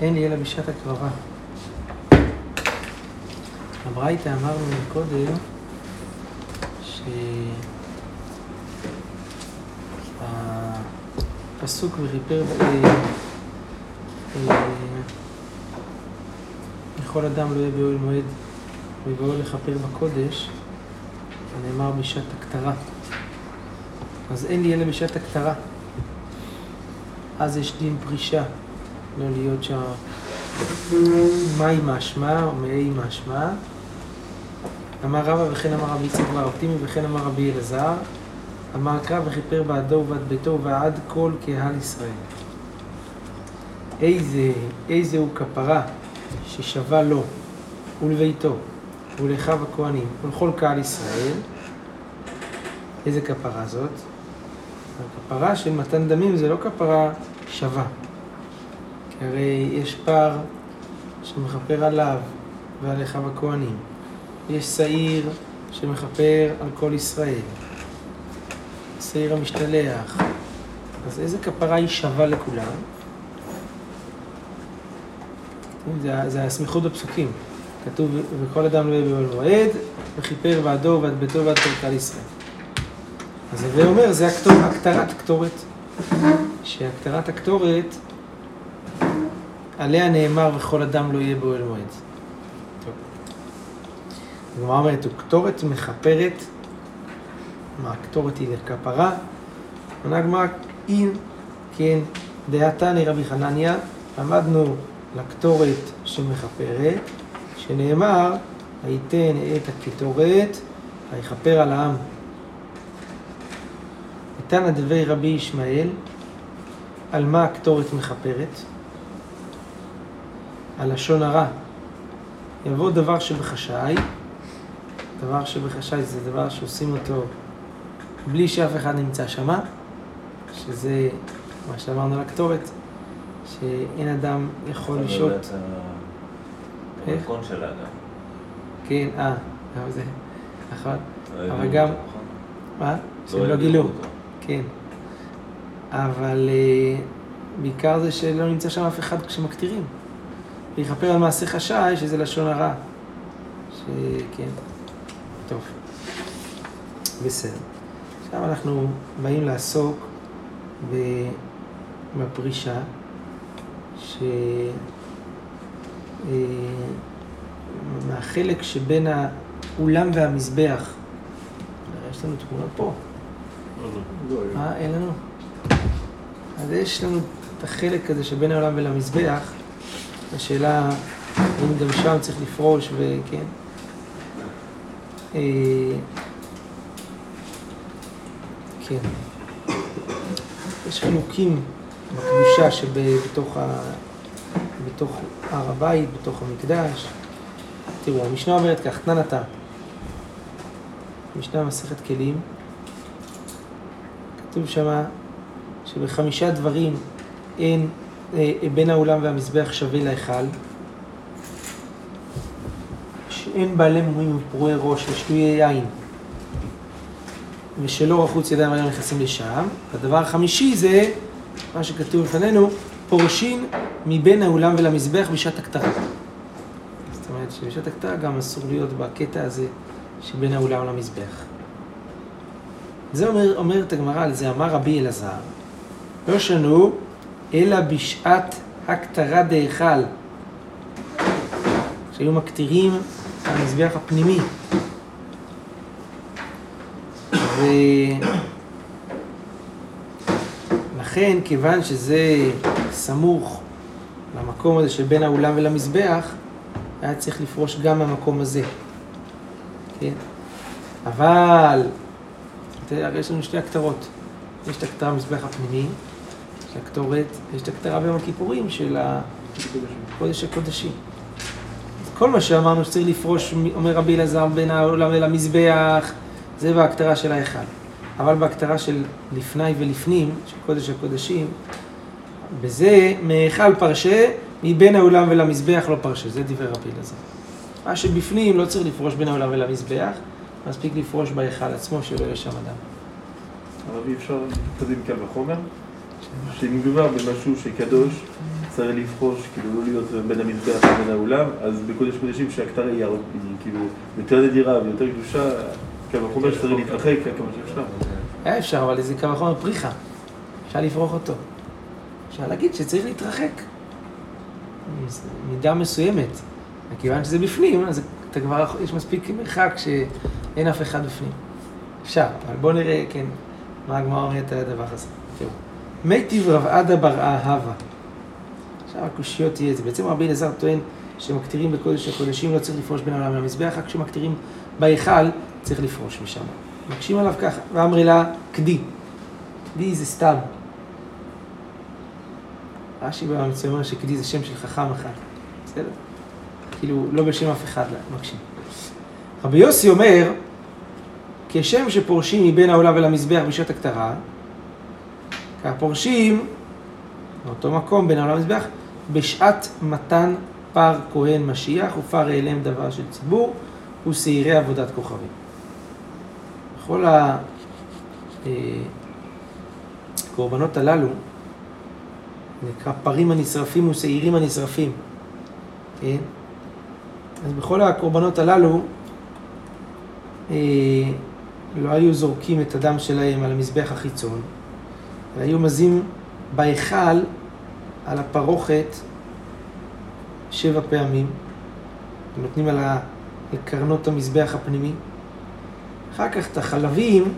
אין לי אלא בשעת הקרבה. הברייתא אמרנו מקודם שהפסוק וכיפר לכל אדם לא יהיה באוהל מועד ויבואו לכפר בקודש, נאמר בשעת הכתרה. אז אין לי אלא בשעת הכתרה. אז יש דין פרישה, לא להיות שם מהי משמע או מאי משמע. אמר רבא וכן אמר רבי יצחק בר אופטימי וכן אמר רבי אלעזר אמר קרא וכיפר בעדו ובעד ביתו ועד כל קהל ישראל. איזה, איזה הוא כפרה ששווה לו ולביתו ולאחיו הכהנים ולכל קהל ישראל. איזה כפרה זאת? הכפרה של מתן דמים זה לא כפרה שווה. הרי יש פער שמכפר עליו ועל אחיו הכהנים. יש שעיר שמכפר על כל ישראל. שעיר המשתלח. אז איזה כפרה היא שווה לכולם? זה, זה הסמיכות בפסוקים. כתוב, וכל אדם לא יהיה באוהל מועד, וכיפר ועדו ועד ביתו ועד כל קהל ישראל. אז הווה אומר, זה הכתרת קטורת. שהכתרת הקטורת, עליה נאמר וכל אדם לא יהיה באוהל מועד. הגמרא אומרת, הוא קטורת מכפרת, מה הקטורת היא לכפרה? עונה הגמרא, אם כן, דעתני רבי חנניה, למדנו לקטורת שמכפרת, שנאמר, היתן את הקטורת, ויכפר על העם. ניתן דבי רבי ישמעאל, על מה הקטורת מכפרת? על לשון הרע. יבוא דבר שבחשאי, דבר שבחשאי זה דבר שעושים אותו בלי שאף אחד נמצא שמה, שזה מה שאמרנו על הקטורת, שאין אדם יכול לשהות. המתכון שלה גם. כן, אה, גם זה, נכון. אבל גם, מה? שהם לא גילו. כן. אבל בעיקר זה שלא נמצא שם אף אחד כשמקטירים. ויכפר על מעשה חשאי, שזה לשון הרע. שכן. טוב. בסדר. עכשיו אנחנו באים לעסוק בפרישה, מהחלק שבין האולם והמזבח. יש לנו תמונה פה. מה? אין לנו? אז יש לנו את החלק הזה שבין העולם ולמזבח. השאלה אם גם שם צריך לפרוש וכן. כן. יש חילוקים בקדושה שבתוך ה... בתוך הר הבית, בתוך המקדש. תראו, המשנה אומרת כך, תנן אתה. משנה מסכת כלים. כתוב שמה שבחמישה דברים אין, אה, בין האולם והמזבח שווה להיכל. שאין בעלי מומים ופרועי ראש ושטויי יין. ושלא רחוץ ידיים היום נכנסים לשם. הדבר החמישי זה מה שכתוב לפנינו, פורשים מבין האולם ולמזבח בשעת הכתרה. זאת אומרת שבשעת הכתרה גם אסור להיות בקטע הזה שבין האולם למזבח. זה אומר, אומרת הגמרא על זה, אמר רבי אלעזר, לא שנו אלא בשעת הכתרה דהיכל, שהיו מקטירים המזבח הפנימי. ולכן, כיוון שזה סמוך למקום הזה שבין האולם ולמזבח, היה צריך לפרוש גם מהמקום הזה. כן? אבל, הרי יש לנו שתי הכתרות. יש את הכתרה במזבח הפנימי, את הכתורת, יש את הכתרה ביום הכיפורים של הקודש הקודשים. כל מה שאמרנו שצריך לפרוש, אומר רבי אלעזר, בין העולם ולמזבח, זה בהכתרה של ההיכל. אבל בהכתרה של לפני ולפנים, של קודש הקודשים, בזה מהיכל פרשה, מבין האולם ולמזבח לא פרשה, זה דברי רבי אלעזר. מה שבפנים לא צריך לפרוש בין העולם ולמזבח, מספיק לפרוש בהיכל עצמו שלא יהיה שם אדם. אבל אי אפשר להתקדם קל וחומר, שאם מדובר במשהו שקדוש, צריך לפרוש, כאילו לא להיות בין המזבח לבין האולם, אז בקודש קודשים שהכתר היא כאילו יותר נדירה ויותר קדושה, קל וחומר שצריך להתרחק כמה שאפשר. היה אפשר, אבל זה קל וחומר פריחה. אפשר לפרוח אותו. אפשר להגיד שצריך להתרחק. מידה מסוימת. מכיוון שזה בפנים, אז אתה כבר, יש מספיק מרחק שאין אף אחד בפנים. אפשר, אבל בואו נראה, כן, מה הגמרא אומרת על הדבר הזה. תראו. מיטיב רב עדה בר אהבה. עכשיו הקושיות תהיה את זה. בעצם רבי אלעזר טוען שמקטירים בקודש הקודשים לא צריך לפרוש בין העולם למזבח, רק כשמקטירים בהיכל צריך לפרוש משם. מקשים עליו ככה, ואמרי לה, קדי. קדי זה סתם. רש"י במצוי אומר שקדי זה שם של חכם אחד. בסדר? כאילו, לא בשם אף אחד, מקשים. רבי יוסי אומר, כשם שפורשים מבין העולם ולמזבח בשעת הכתרה, כך פורשים מאותו מקום בין העולם למזבח בשעת מתן פר כהן משיח ופר העלם דבר של ציבור ושעירי עבודת כוכבים. בכל הקורבנות הללו נקרא פרים הנשרפים ושעירים הנשרפים, כן? אז בכל הקורבנות הללו אה, לא היו זורקים את הדם שלהם על המזבח החיצון, אלא היו מזים בהיכל על הפרוכת שבע פעמים, נותנים. על קרנות המזבח הפנימי. אחר כך את החלבים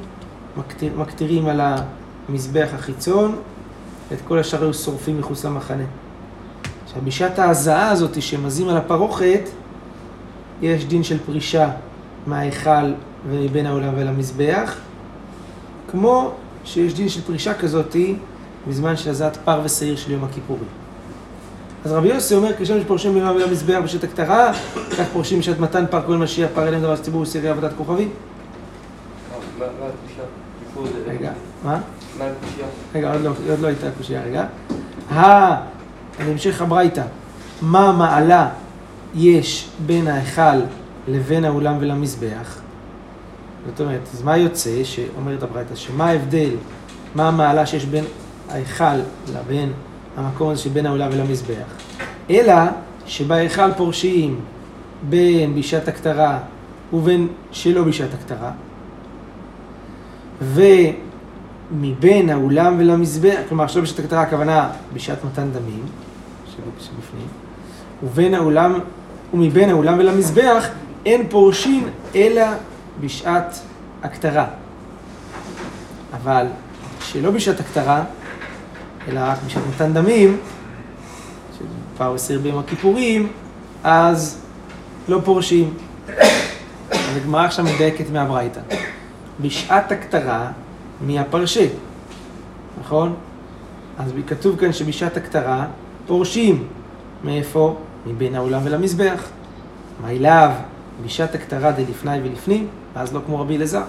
מקטיר, מקטירים על המזבח החיצון, ואת כל השאר היו שורפים מחוץ למחנה. עכשיו, בשעת ההזעה הזאת שמזים על הפרוכת, יש דין של פרישה מההיכל ומבין העולם ולמזבח, כמו שיש דין של פרישה כזאתי בזמן של הזעת פר ושעיר של יום הכיפורים. אז רבי יוסי אומר, כשם שפורשים בין העולם ולמזבח בשעת הכתרה, כך פורשים בשעת מתן פר כהן משיח, פר אליהם דבר הציבור ושעירי עבודת כוכבים. רגע, מה? רגע, עוד לא, לא הייתה קושייה, רגע. ה... על המשך הברייתא, מה מעלה יש בין ההיכל לבין האולם ולמזבח? זאת אומרת, אז מה יוצא, שאומרת הברייתא, שמה ההבדל, מה המעלה שיש בין ההיכל לבין המקום הזה שבין האולם ולמזבח? אלא שבהיכל פורשים בין בשעת הכתרה ובין שלא בשעת הכתרה, ומבין האולם ולמזבח, כלומר שלא בשעת הכתרה הכוונה בשעת מתן דמים, שב- שבפנים, ובין האולם, ומבין האולם ולמזבח אין פורשים אלא בשעת הכתרה. אבל שלא בשעת הכתרה, אלא רק בשעת מתן דמים, שפער עשר ביום הכיפורים, אז לא פורשים. אז הגמרא עכשיו מדייקת מהברייתא. בשעת הכתרה מהפרשה, נכון? אז כתוב כאן שבשעת הכתרה פורשים. מאיפה? מבין האולם ולמזבח. מה אליו? בשעת הכתרה דלפני ולפנים, ואז לא כמו רבי אלעזר.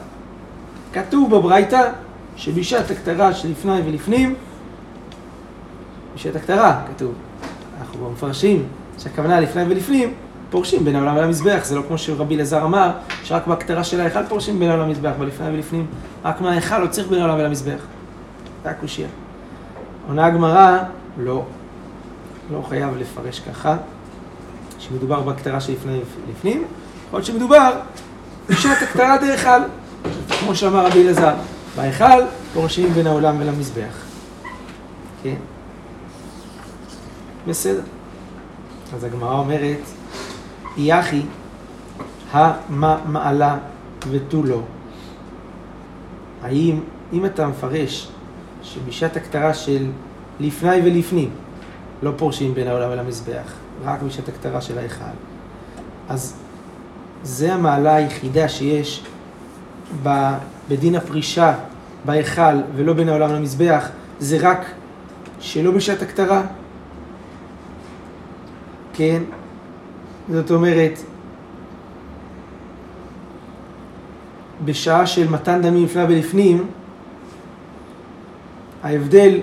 כתוב בברייתא שבשעת הכתרה שלפני ולפנים, בשעת הכתרה כתוב, אנחנו מפרשים שהכוונה לפני ולפנים, פורשים בין העולם ולמזבח, זה לא כמו שרבי אלעזר אמר, שרק בהכתרה של ההיכל פורשים בין העולם ולמזבח, ולפני ולפנים, רק מההיכל לא צריך בין העולם ולמזבח. זה הקושייה. עונה הגמרא, לא, לא חייב לפרש ככה, שמדובר בהכתרה שלפני ולפנים, יכול להיות שמדובר בשעת הכתרה דהיכל, כמו שאמר רבי אלעזר, בהיכל פורשים בין העולם ולמזבח. כן? בסדר. אז הגמרא אומרת, יחי, המה מעלה ותו לא. האם, אם אתה מפרש שבשעת הכתרה של לפני ולפנים לא פורשים בין העולם ולמזבח, רק בשעת הכתרה של ההיכל, אז זה המעלה היחידה שיש ב- בדין הפרישה בהיכל ולא בין העולם למזבח, זה רק שלא בשעת הכתרה. כן? זאת אומרת, בשעה של מתן דמים לפני ולפנים, ההבדל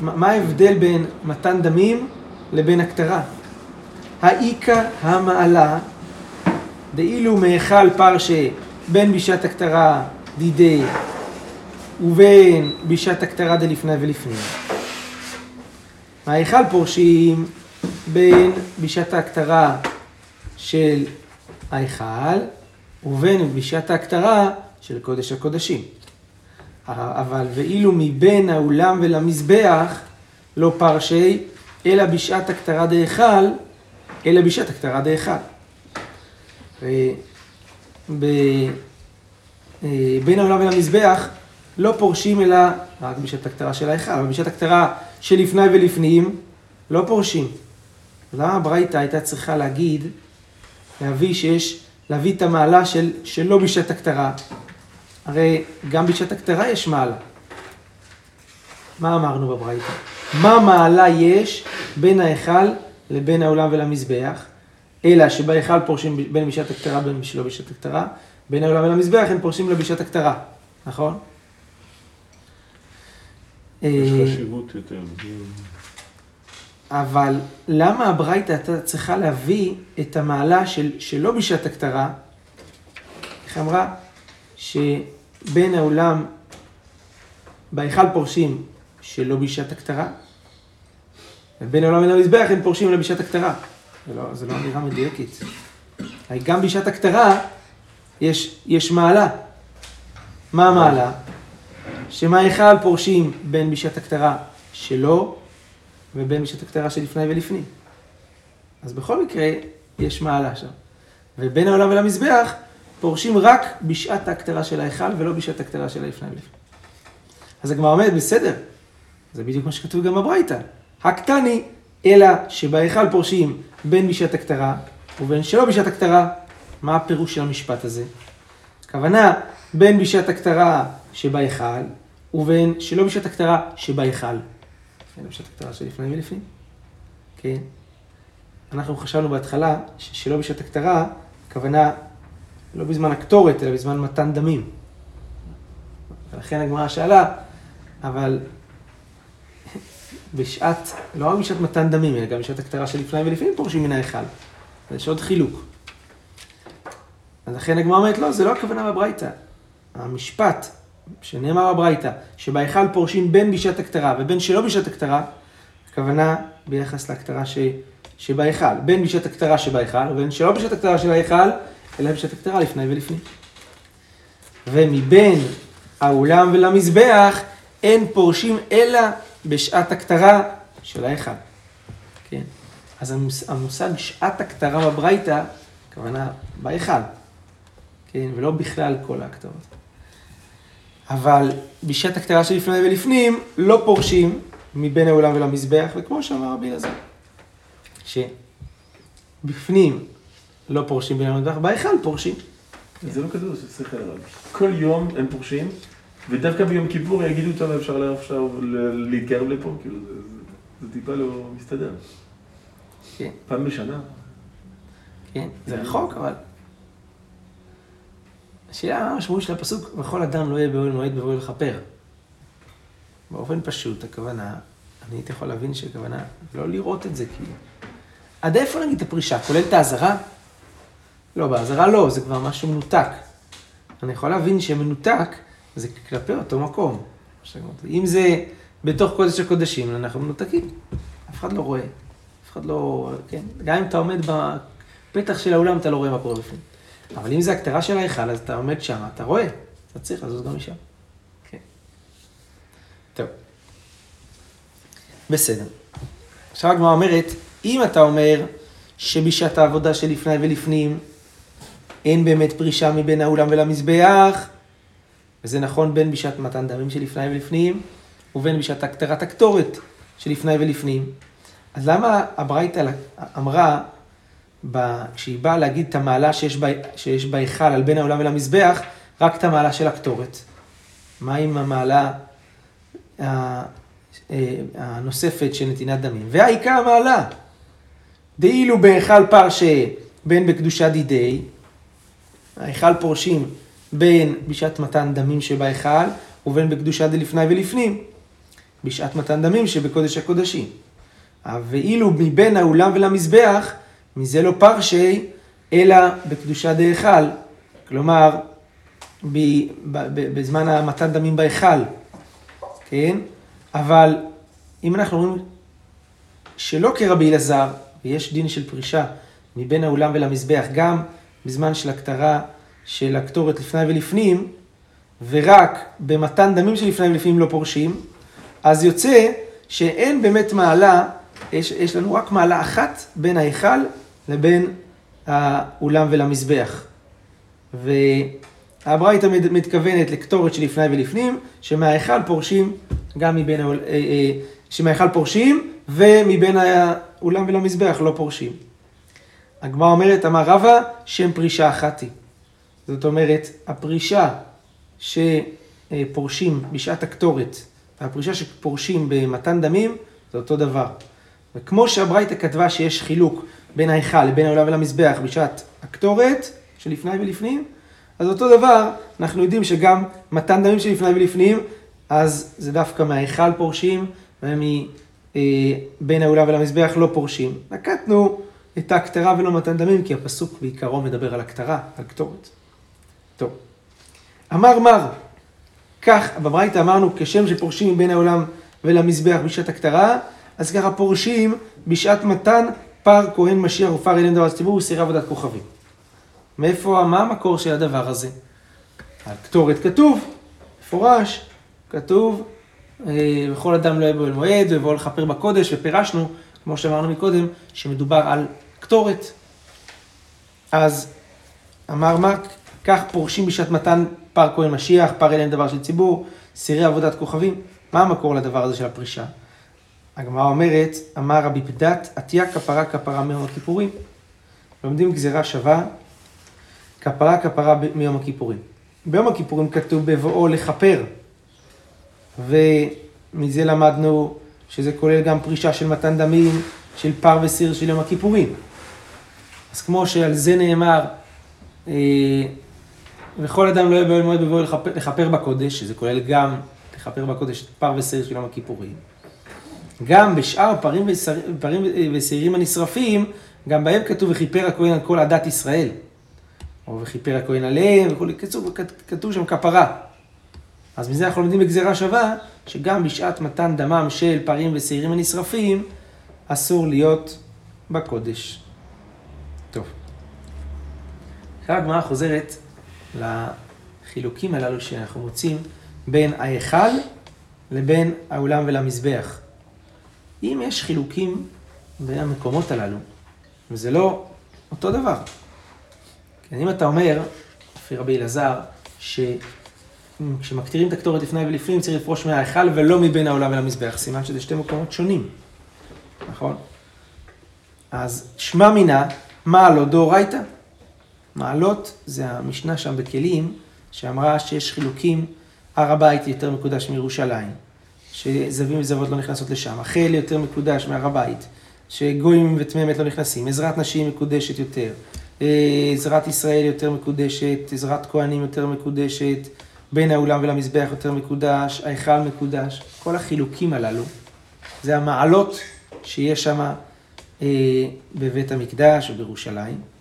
מה ההבדל בין מתן דמים לבין הקטרה? האיכא המעלה, דאילו מאכל פרשה בין בשעת הקטרה דידי ובין בשעת הקטרה דלפני ולפנים. ההיכל פורשים בין בשעת ההקטרה של ההיכל ובין בשעת ההקטרה של קודש הקודשים. אבל ואילו מבין האולם ולמזבח לא פרשי, אלא בשעת הקטרה דהיכל, אלא בשעת הקטרה דהיכל. אה, בין העולם ולמזבח לא פורשים אלא רק בשעת הקטרה של ההיכל, אבל בשעת הקטרה שלפני ולפנים לא פורשים. למה הברייתא הייתה צריכה להגיד, להביא שיש, להביא את המעלה של, שלא בשעת הקטרה? הרי גם בשעת הקטרה יש מעלה. מה אמרנו בברייתא? מה מעלה יש בין ההיכל לבין העולם ולמזבח? אלא שבהיכל פורשים בין בשעת הקטרה בין שלא בשעת הקטרה, בין העולם ולמזבח הם פורשים לו בשעת הקטרה, נכון? יש אה, חשיבות יותר. אבל למה הברייתא הייתה צריכה להביא את המעלה של, שלא בשעת הקטרה? איך אמרה? שבין העולם, בהיכל פורשים שלא בשעת הקטרה, ובין העולם ולמזבח הם פורשים לא בשעת הקטרה. לא, זה לא אמירה מדויקת. גם בשעת הקטרה יש, יש מעלה. מה המעלה? שמההיכל פורשים בין בשעת הקטרה שלא ובין בשעת הקטרה שלפני ולפנים. אז בכל מקרה יש מעלה שם. ובין העולם ולמזבח פורשים רק בשעת ההקטרה של ההיכל ולא בשעת הקטרה של הלפני ולפנים. אז הגמרא אומרת, בסדר, זה בדיוק מה שכתוב גם בברייתא. הקטני, אלא שבהיכל פורשים בין בשעת הקטרה ובין שלא בשעת הקטרה. מה הפירוש של המשפט הזה? הכוונה, בין בשעת הקטרה שבהיכל ובין שלא בשעת הקטרה שבהיכל. כן, בשעת הקטרה שלפני ולפנים. כן. אנחנו חשבנו בהתחלה שלא בשעת הקטרה, הכוונה לא בזמן הקטורת, אלא בזמן מתן דמים. ולכן הגמרא שאלה, אבל בשעת, לא רק בשעת מתן דמים, אלא גם בשעת הקטרה שלפני ולפנים פורשים מן ההיכל. יש עוד חילוק. אז לכן הגמרא אומרת, לא, זה לא הכוונה בברייתא. המשפט שנאמר בברייתא, שבהיכל פורשים בין בשעת הקטרה ובין שלא בשעת הקטרה, הכוונה ביחס להקטרה ש... שבהיכל. בין בשעת הקטרה שבהיכל ובין שלא בשעת הקטרה של ההיכל, אלא בשעת הקטרה לפני ולפנים. ומבין האולם ולמזבח אין פורשים אלא בשעת הקטרה של ההיכל. כן? אז המושג שעת הקטרה בברייתא, הכוונה בהיכל. כן? ולא בכלל כל ההקטרות. אבל בשעת הקטרה שלפני ולפנים לא פורשים מבין העולם ולמזבח, וכמו שאמר רבי אלעזר, שבפנים לא פורשים בין ולמזבח, בהיכל פורשים. זה לא שכל הרב. כל יום הם פורשים, ודווקא ביום כיפור יגידו, טוב, אפשר עכשיו להתקרב לפה, כאילו, זה- זה- זה טיפה לא מסתדר. כן, פעם בשנה. כן, זה רחוק, אבל... השאלה מה המשמעות של הפסוק, וכל אדם לא יהיה באוהל מועד בבואו לכפר. באופן פשוט, הכוונה, אני הייתי יכול להבין שהכוונה לא לראות את זה כאילו. עד איפה נגיד הפרישה? כולל את האזהרה? לא, באזהרה לא, זה כבר משהו מנותק. אני יכול להבין שמנותק זה כלפי אותו מקום. אם זה בתוך קודש הקודשים, אנחנו מנותקים. אף אחד לא רואה. אף אחד לא... כן? גם אם אתה עומד בפתח של האולם, אתה לא רואה מה קורה בפנים. אבל אם זה הקטרה של ההיכל, אז אתה עומד שם, אתה רואה. אתה צריך לזוז גם משם. כן. טוב. בסדר. עכשיו הגמרא אומרת, אם אתה אומר שבשעת העבודה שלפני ולפנים אין באמת פרישה מבין האולם ולמזבח, וזה נכון בין בשעת מתן דמים שלפני ולפנים, ובין בשעת הקטרת הקטורת שלפני ולפנים. אז למה הברייתא אמרה, כשהיא באה להגיד את המעלה שיש בה- שיש בהיכל על בין העולם ולמזבח, רק את המעלה של הקטורת? מה עם המעלה אה, הנוספת של נתינת דמים? והעיקר המעלה, דאילו בהיכל פרשה בין בקדושה דידי, ההיכל פורשים בין בשעת מתן דמים שבהיכל ובין בקדושה דלפני ולפנים. בשעת מתן דמים שבקודש הקודשים. ואילו מבין האולם ולמזבח, מזה לא פרשי, אלא בקדושה דהיכל. כלומר, ב, ב, ב, בזמן המתן דמים בהיכל, כן? אבל אם אנחנו רואים שלא כרבי אלעזר, ויש דין של פרישה מבין האולם ולמזבח, גם בזמן של הקטרה של הקטורת לפני ולפנים, ורק במתן דמים שלפני ולפנים לא פורשים, אז יוצא שאין באמת מעלה, יש, יש לנו רק מעלה אחת בין ההיכל לבין האולם ולמזבח. והברייתא מתכוונת לקטורת שלפני ולפנים, שמההיכל פורשים גם מבין. אה, אה, שמההיכל פורשים ומבין האולם ולמזבח לא פורשים. הגמרא אומרת, אמר רבא, שם פרישה אחת היא. זאת אומרת, הפרישה שפורשים בשעת הקטורת והפרישה שפורשים במתן דמים, זה אותו דבר. וכמו שהברייתא כתבה שיש חילוק בין ההיכל לבין העולם ולמזבח בשעת הקטורת, שלפני ולפנים, אז אותו דבר, אנחנו יודעים שגם מתן דמים שלפני ולפנים, אז זה דווקא מההיכל פורשים, ומבין אה, העולם ולמזבח לא פורשים. נקטנו את ההקטרה ולא מתן דמים, כי הפסוק בעיקרו מדבר על הקטרה, על קטורת. טוב. אמר מר, כך, בברייתא אמרנו, כשם שפורשים מבין העולם ולמזבח בשעת הקטרה, אז ככה פורשים בשעת מתן פר כהן משיח ופר אליהם דבר ציבור וסירי עבודת כוכבים. מאיפה, מה המקור של הדבר הזה? על קטורת כתוב, מפורש, כתוב, אה, וכל אדם לא יהיה אל מועד, ויבואו לכפר בקודש, ופירשנו, כמו שאמרנו מקודם, שמדובר על קטורת. אז אמר מרק, כך פורשים בשעת מתן פר כהן משיח, פר אליהם דבר של ציבור, סירי עבודת כוכבים. מה המקור לדבר הזה של הפרישה? הגמרא אומרת, אמר רבי פדת, עטיה כפרה כפרה מיום הכיפורים. לומדים גזירה שווה, כפרה כפרה מיום הכיפורים. ביום הכיפורים כתוב בבואו לכפר, ומזה למדנו שזה כולל גם פרישה של מתן דמים, של פר וסיר של יום הכיפורים. אז כמו שעל זה נאמר, אה, וכל אדם לא יהיה באוהל מועד בבואו לכפר, לכפר בקודש, שזה כולל גם לכפר בקודש פר וסיר של יום הכיפורים. גם בשאר פרים, ושר, פרים ושעירים הנשרפים, גם בהם כתוב וכיפר הכהן על כל עדת ישראל. או וכיפר הכהן עליהם וכולי, כתוב, כתוב שם כפרה. אז מזה אנחנו לומדים בגזירה שווה, שגם בשעת מתן דמם של פרים ושעירים הנשרפים, אסור להיות בקודש. טוב. עכשיו הגמרא חוזרת לחילוקים הללו שאנחנו מוצאים בין ההיכל לבין האולם ולמזבח. אם יש חילוקים בין המקומות הללו, וזה לא אותו דבר. כן, אם אתה אומר, לפי רבי אלעזר, שכשמקטירים את הקטורת לפני ולפנים צריך לפרוש מההיכל ולא מבין העולם ולמזבח, סימן שזה שתי מקומות שונים, נכון? אז שמע מינה, מעלות דאורייתא. מעלות זה המשנה שם בכלים, שאמרה שיש חילוקים, הר הבית יותר מקודש מירושלים. שזבים וזבות לא נכנסות לשם, החל יותר מקודש מהר הבית, שגויים וטמאי אמת לא נכנסים, עזרת נשים מקודשת יותר, אה, עזרת ישראל יותר מקודשת, עזרת כהנים יותר מקודשת, בין האולם ולמזבח יותר מקודש, ההיכל מקודש, כל החילוקים הללו, זה המעלות שיש שם אה, בבית המקדש ובירושלים.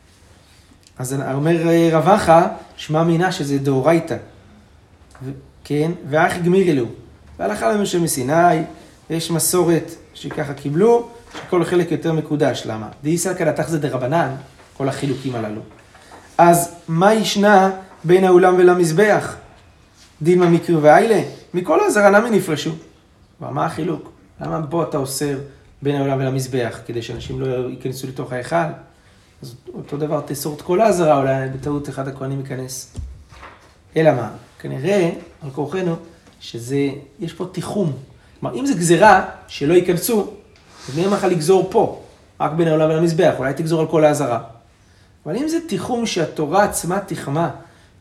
אז אומר אה, רבחה, שמע מינה שזה דאורייתא, כן, ואח גמיר אלוהו. והלכה למשה מסיני, יש מסורת שככה קיבלו, שכל חלק יותר מקודש. למה? דאיסלקא דתחזא דרבנן, כל החילוקים הללו. אז מה ישנה בין האולם ולמזבח? דילמה מקרי ואיילה? מכל העזרה למה נפרשו? כבר מה החילוק? למה פה אתה אוסר בין העולם ולמזבח, כדי שאנשים לא ייכנסו לתוך ההיכל? אז אותו דבר תאסור את כל העזרה, אולי בטעות אחד הכהנים ייכנס. אלא מה? כנראה, על כורחנו, שזה, יש פה תיחום. כלומר, אם זה גזירה שלא ייכנסו, אז מי אמר לך לגזור פה? רק בין העולם ולמזבח, אולי תגזור על כל העזרה. אבל אם זה תיחום שהתורה עצמה תיחמה,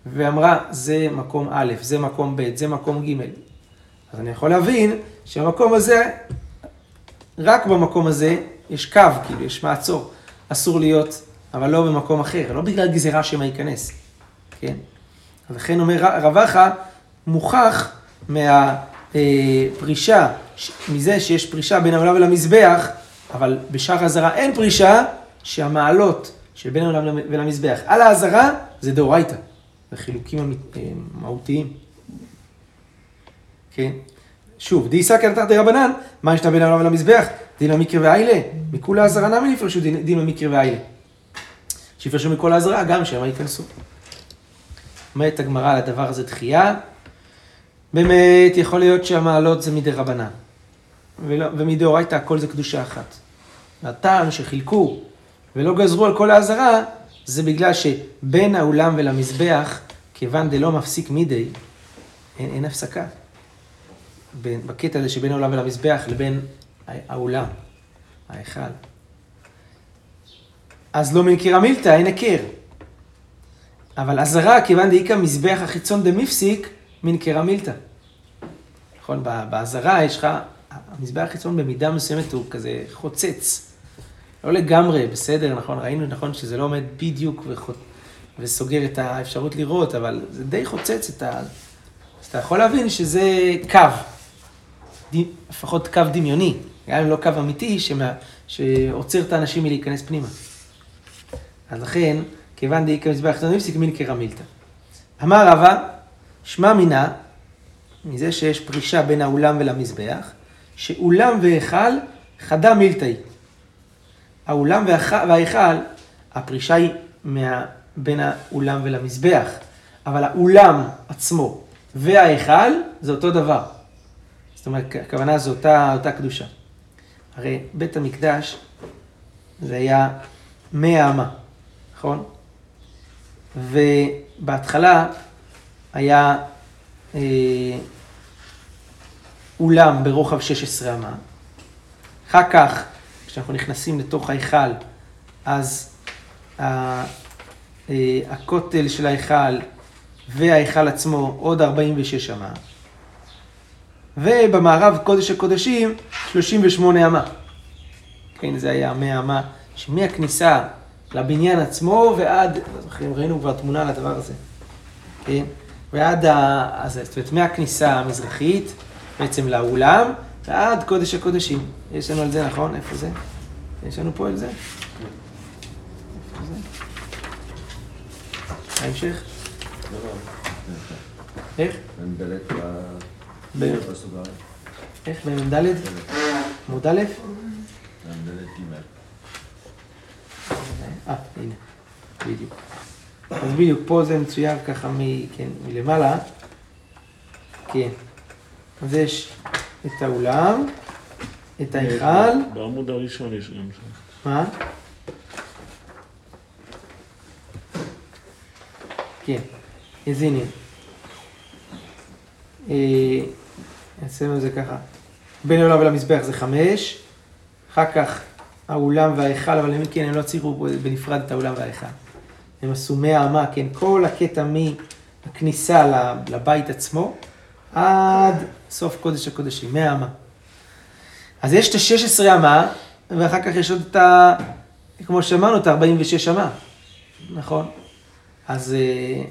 ואמרה, זה מקום א', זה מקום ב', זה מקום ג', אז אני יכול להבין שהמקום הזה, רק במקום הזה יש קו, כאילו, יש מעצור. אסור להיות, אבל לא במקום אחר, לא בגלל גזירה שמה ייכנס, כן? לכן אומר רבחה, מוכח מה, אה, מזה שיש פרישה בין העולם ולמזבח, אבל בשאר האזהרה אין פרישה, שהמעלות שבין העולם ולמזבח על האזהרה זה דאורייתא. זה חילוקים אה, מהותיים. כן? שוב, דאיסא כנתח דרבנן, מה ישנה בין העולם ולמזבח? דין המקרה והאילה. מכולי האזהרה נמי יפרשו דין דין המקרה והאילה. שיפרשו מכל האזהרה, גם שמא ייכנסו. אומרת הגמרא על הדבר הזה דחייה. באמת, יכול להיות שהמעלות זה מדי רבנן. ומדאורייתא הכל זה קדושה אחת. והטעם שחילקו ולא גזרו על כל האזהרה, זה בגלל שבין האולם ולמזבח, כיוון דלא מפסיק מידי, אין, אין הפסקה. בין, בקטע הזה שבין העולם ולמזבח לבין האולם, ההיכל. אז לא מנקירה מילתא, אין היכר. אבל אזהרה, כיוון דאיכא מזבח החיצון דמפסיק, מנקרה מילתא. נכון, באזהרה יש לך, המזבח החיצון במידה מסוימת הוא כזה חוצץ. לא לגמרי, בסדר, נכון, ראינו, נכון, שזה לא עומד בדיוק וחוצ... וסוגר את האפשרות לראות, אבל זה די חוצץ את ה... אז אתה יכול להבין שזה קו, ד... לפחות קו דמיוני, גם אם לא קו אמיתי, שמה... שעוצר את האנשים מלהיכנס פנימה. אז לכן, כיוון דאיכא מזבח חיצון נפסיק מין קרמילתא. אמר רבא, שמע מינה, מזה שיש פרישה בין האולם ולמזבח, שאולם והיכל חדה מילתאי. האולם והח- וההיכל, הפרישה היא מה... בין האולם ולמזבח, אבל האולם עצמו וההיכל זה אותו דבר. זאת אומרת, הכוונה זו אותה, אותה קדושה. הרי בית המקדש זה היה מאה אמה, נכון? ובהתחלה היה אה, אולם ברוחב 16 אמה. אחר כך, כשאנחנו נכנסים לתוך ההיכל, אז ה- אה, הכותל של ההיכל וההיכל עצמו עוד 46 אמה. ובמערב קודש הקודשים 38 אמה. כן, זה היה 100 אמה, שמהכניסה לבניין עצמו ועד, לא זוכרים, ראינו כבר תמונה לדבר הזה, כן? ועד, ה... אז, זאת אומרת, מהכניסה המזרחית, בעצם לאולם, ועד קודש הקודשים. יש לנו על זה, נכון? איפה זה? יש לנו פה על זה? איפה זה? ההמשך? איך? איך? במ"ד? עמוד א'? אה, הנה, בדיוק. אז בדיוק, פה זה מצויר ככה מ, כן, מלמעלה. כן. אז יש את האולם, את ההיכל, בעמוד הראשון יש גם שם. מה? כן, אז הנה. נעשה את זה ככה. בין העולם ולמזבח זה חמש, אחר כך האולם וההיכל, אבל הם כן, הם לא ציירו בנפרד את האולם וההיכל. הם עשו מאה אמה, כן, כל הקטע מהכניסה לבית עצמו עד סוף קודש הקודשים, מאה אמה. אז יש את ה-16 אמה, ואחר כך יש עוד את ה... כמו שאמרנו, את ה-46 אמה, נכון? אז, אה,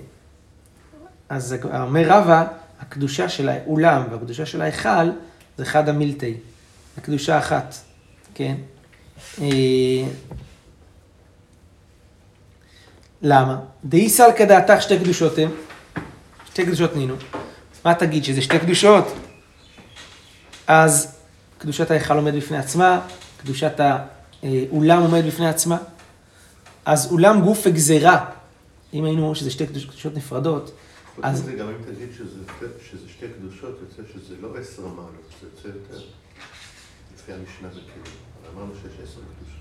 אז אומר רבא, הקדושה של האולם והקדושה של ההיכל זה חד המילתאי, זה קדושה אחת, כן? אה, למה? דאי סלקא דעתך שתי קדושות הם, שתי קדושות נינו. מה תגיד, שזה שתי קדושות? אז קדושת ההיכל עומד בפני עצמה, קדושת האולם עומד בפני עצמה. אז אולם גוף וגזירה, אם היינו אומרים שזה שתי קדוש- קדושות נפרדות, אז- מזה, גם אם תגיד שזה, שזה שתי קדושות, יוצא שזה לא עשר מעלות, זה יוצא יותר. לפי המשנה בכאילו. אמרנו שיש עשר קדושות.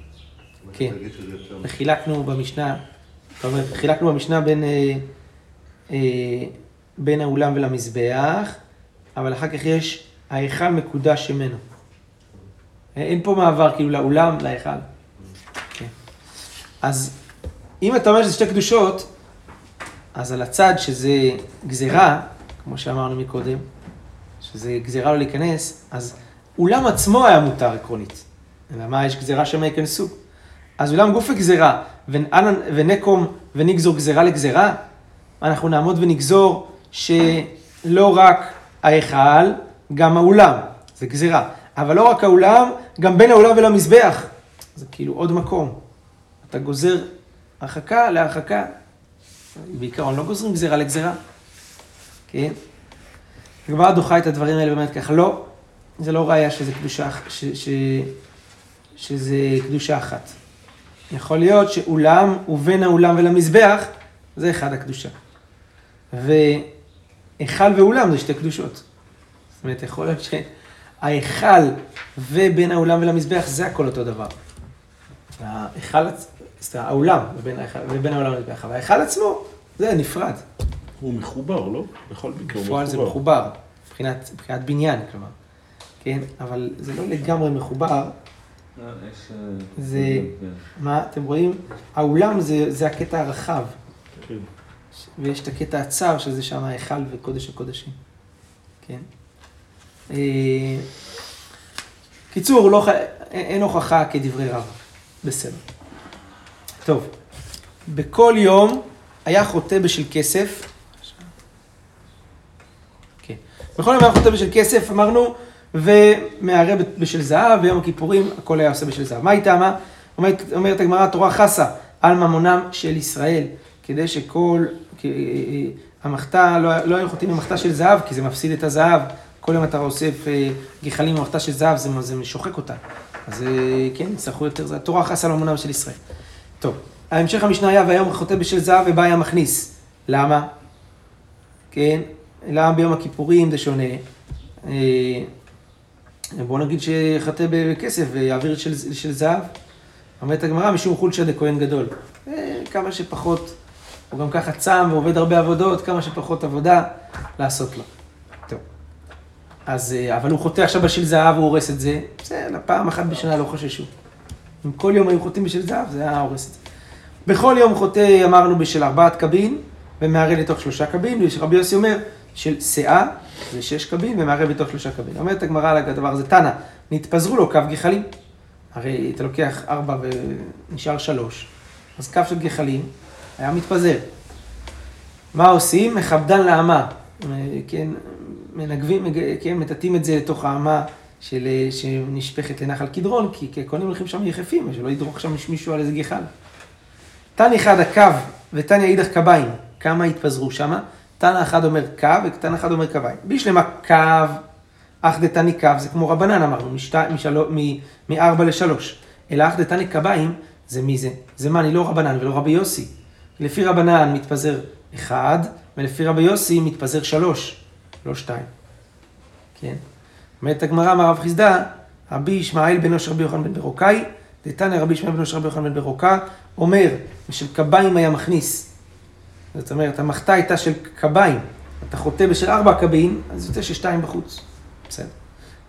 כן. וחילקנו במשנה, זאת אומרת, חילקנו במשנה בין, אה, אה, בין האולם ולמזבח, אבל אחר כך יש ההיכל מקודש ממנו. אין פה מעבר כאילו לאולם, להיכל. כן. אז אם אתה אומר שזה שתי קדושות, אז על הצד שזה גזירה, כמו שאמרנו מקודם, שזה גזירה לא להיכנס, אז אולם עצמו היה מותר עקרונית. למה יש גזירה שמה ייכנסו? אז אולם גוף וגזירה, ונ- ונקום ונגזור גזירה לגזירה, אנחנו נעמוד ונגזור שלא רק ההיכל, גם האולם, זה גזירה. אבל לא רק האולם, גם בין האולם ולמזבח. זה כאילו עוד מקום. אתה גוזר הרחקה להרחקה. בעיקרון לא גוזרים גזירה לגזירה. כן? הגמרא דוחה את הדברים האלה ואומרת ככה, לא, זה לא ראיה שזה קדושה, ש, ש, שזה קדושה אחת. יכול להיות שאולם ובין האולם ולמזבח, זה אחד הקדושה. והיכל ואולם זה שתי קדושות. זאת אומרת, יכול להיות שההיכל ובין האולם ולמזבח זה הכל אותו דבר. ההיכל, סליחה, האולם ובין, האולם ולמזבח, אבל ההיכל עצמו זה נפרד. הוא מחובר, לא? בכל מקרה הוא מחובר. בפועל זה מחובר, מבחינת, מבחינת בניין, כלומר. כן, אבל זה לא לגמרי מחובר. זה, מה, אתם רואים? האולם זה, זה הקטע הרחב. כן. ויש את הקטע הצר, שזה שם ההיכל וקודש הקודשים. כן? אה, קיצור, לא, אין הוכחה כדברי רב. בסדר. טוב, בכל יום היה חוטא בשל כסף. כן. בכל יום היה חוטא בשל כסף, אמרנו, ומערה בשל זהב, ביום הכיפורים הכל היה עושה בשל זהב. מה היא טעמה? אומרת, אומרת הגמרא, התורה חסה על ממונם של ישראל, כדי שכל, אה, אה, המחתה, לא, לא היו חוטאים במחתה של זהב, כי זה מפסיד את הזהב. כל יום אתה אוסף אה, גחלים במחתה של זהב, זה, זה שוחק אותה. אז כן, יצטרכו יותר, זה התורה חסה על ממונם של ישראל. טוב, ההמשך המשנה היה, והיום חוטא בשל זהב ובא היה מכניס. למה? כן, למה ביום הכיפורים זה שונה? בוא נגיד שחטא בכסף ויעביר של, של זהב. אומרת הגמרא, משום חולשא דכהן גדול. אה, כמה שפחות, הוא גם ככה צם ועובד הרבה עבודות, כמה שפחות עבודה לעשות לו. טוב. אז, אה, אבל הוא חוטא עכשיו בשל זהב, הוא הורס את זה. בסדר, פעם אחת בשנה לא חוששו. אם כל יום היו חוטאים בשל זהב, זה היה הורס את זה. בכל יום חוטא, אמרנו, בשל ארבעת קבין, ומערה לתוך שלושה קבין, ורבי יוסי אומר, של שאה, זה שש קבין, ומערב בתוך שלושה קבין. אומרת הגמרא על הדבר הזה, תנא, נתפזרו לו קו גחלים. הרי אתה לוקח ארבע ונשאר שלוש, אז קו של גחלים היה מתפזר. מה עושים? מכבדן לאמה. כן, מנגבים, כן, מטאטאים את זה לתוך האמה של, שנשפכת לנחל קדרון, כי הכהנים הולכים שם יחפים, שלא ידרוך שם מישהו על איזה גחל. תן אחד הקו ותניא אידך קביים, כמה התפזרו שמה? תנא אחד אומר קו ותנא אחד אומר קויים. בישלמה קו, אך דתני קו, זה כמו רבנן אמרנו, מארבע לשלוש. אלא אך דתני קביים, זה מי זה? זה מה, אני לא רבנן ולא רבי יוסי. לפי רבנן מתפזר אחד, ולפי רבי יוסי מתפזר שלוש, לא שתיים. כן? אומרת הגמרא מהרב חיסדא, רבי ישמעאל בן אושר רבי יוחנן בן ברוקאי, דתניא רבי ישמעאל בן אושר רבי יוחנן בן ברוקה, אומר, ושל קביים היה מכניס זאת אומרת, המחתה הייתה של קביים, אתה חוטא בשל ארבע קבין, אז יוצא ששתיים בחוץ. בסדר.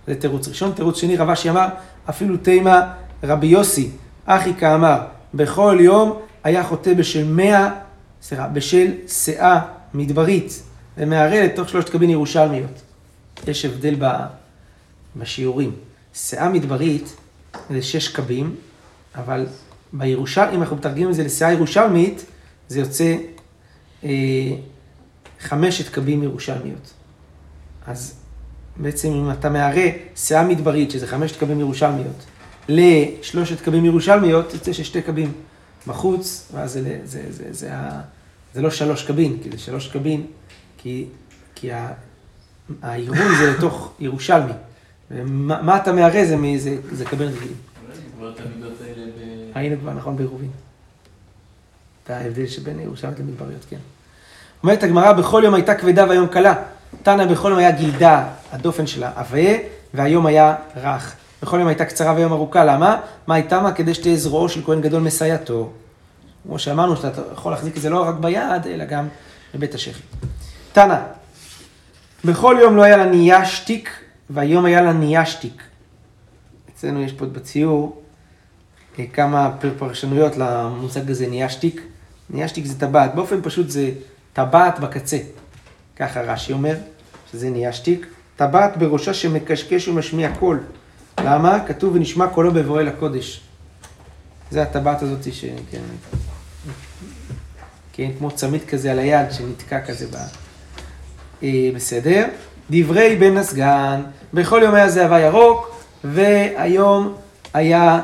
זה תירוץ ראשון. תירוץ שני, רב אשי אמר, אפילו תימה רבי יוסי, אחי כאמר, בכל יום היה חוטא בשל מאה, סליחה, בשל שאה מדברית, ומערה לתוך שלושת קבין ירושלמיות. יש הבדל ב, בשיעורים. שאה מדברית זה שש קבים, אבל בירושל, אם אנחנו מתרגמים את זה לשאה ירושלמית, זה יוצא אה, חמשת קבים ירושלמיות. אז בעצם אם אתה מערה שאה מדברית, שזה חמשת קבים ירושלמיות, לשלושת קבים ירושלמיות, יוצא ששתי קבים בחוץ, ואז זה, זה, זה, זה, זה, זה לא שלוש קבין, כי זה שלוש קבין, כי, כי העירון זה לתוך ירושלמי. ומה אתה מערה זה, זה, זה קבין רגילים. היינו כבר, נכון, בעירובין. את ההבדל שבין ירושלמית למדבריות, כן. אומרת הגמרא, בכל יום הייתה כבדה והיום קלה. תנא בכל יום היה גילדה, הדופן שלה עבה, והיום היה רך. בכל יום הייתה קצרה והיום ארוכה, למה? מה הייתה מה? כדי שתהיה זרועו של כהן גדול מסייעתו. כמו שאמרנו, שאתה יכול להחזיק את זה לא רק ביד, אלא גם בבית השחי. תנא, בכל יום לא היה לה ניישתיק, והיום היה לה ניישתיק. אצלנו יש פה בציור אה, כמה פרשנויות למושג הזה ניישתיק. ניישתיק זה טבעת, באופן פשוט זה טבעת בקצה. ככה רש"י אומר, שזה ניישתיק. טבעת בראשה שמקשקש ומשמיע קול. למה? כתוב ונשמע קולו בבואו אל הקודש. זה הטבעת הזאת ש... כן, כן, כמו צמיד כזה על היד שנתקע כזה ב... אה, בסדר. דברי בן הסגן, בכל יום היה זהבה ירוק, והיום היה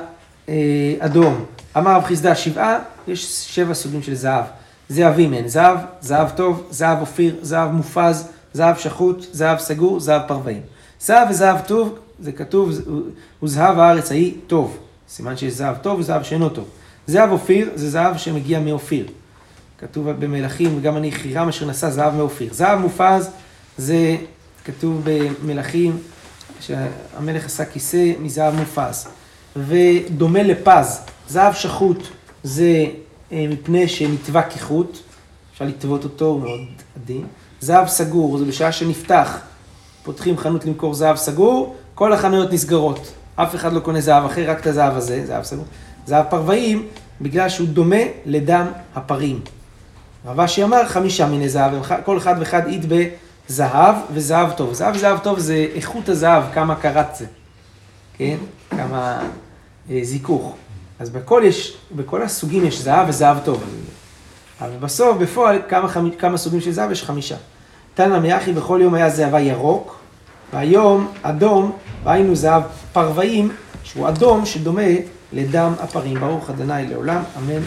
אה, אדום. אמר רב חיסדא שבעה, יש שבע סוגים של זהב. זהבים הן זהב, זהב טוב, זהב אופיר, זהב מופז, זהב שחוט, זהב סגור, זהב פרוואים. זהב וזהב טוב, זה כתוב, הוא זהב הארץ ההיא טוב. סימן שיש זהב טוב וזהב שאינו טוב. זהב אופיר זה זהב שמגיע מאופיר. כתוב במלכים, וגם אני חירם אשר נשא זהב מאופיר. זהב מופז זה כתוב במלכים, שהמלך עשה כיסא מזהב מופז. ודומה לפז, זהב שחוט זה אה, מפני שנתבע כחוט, אפשר לטוות אותו, הוא מאוד עדין. זהב סגור זה בשעה שנפתח, פותחים חנות למכור זהב סגור, כל החנויות נסגרות. אף אחד לא קונה זהב אחר, רק את הזהב הזה, זהב סגור. זהב פרוואים, בגלל שהוא דומה לדם הפרים. רב אשי אמר חמישה מיני זהב, כל אחד ואחד אית בזהב וזהב טוב. זהב וזהב טוב זה איכות הזהב, כמה קרת זה, כן? כמה אה, זיכוך. אז בכל, יש, בכל הסוגים יש זהב וזהב טוב. אבל בסוף, בפועל, כמה, כמה סוגים של זהב יש חמישה. תנא מיחי בכל יום היה זהבה ירוק, והיום אדום, והיינו זהב פרוואים, שהוא אדום שדומה לדם הפרים. ברוך ה' לעולם, אמן.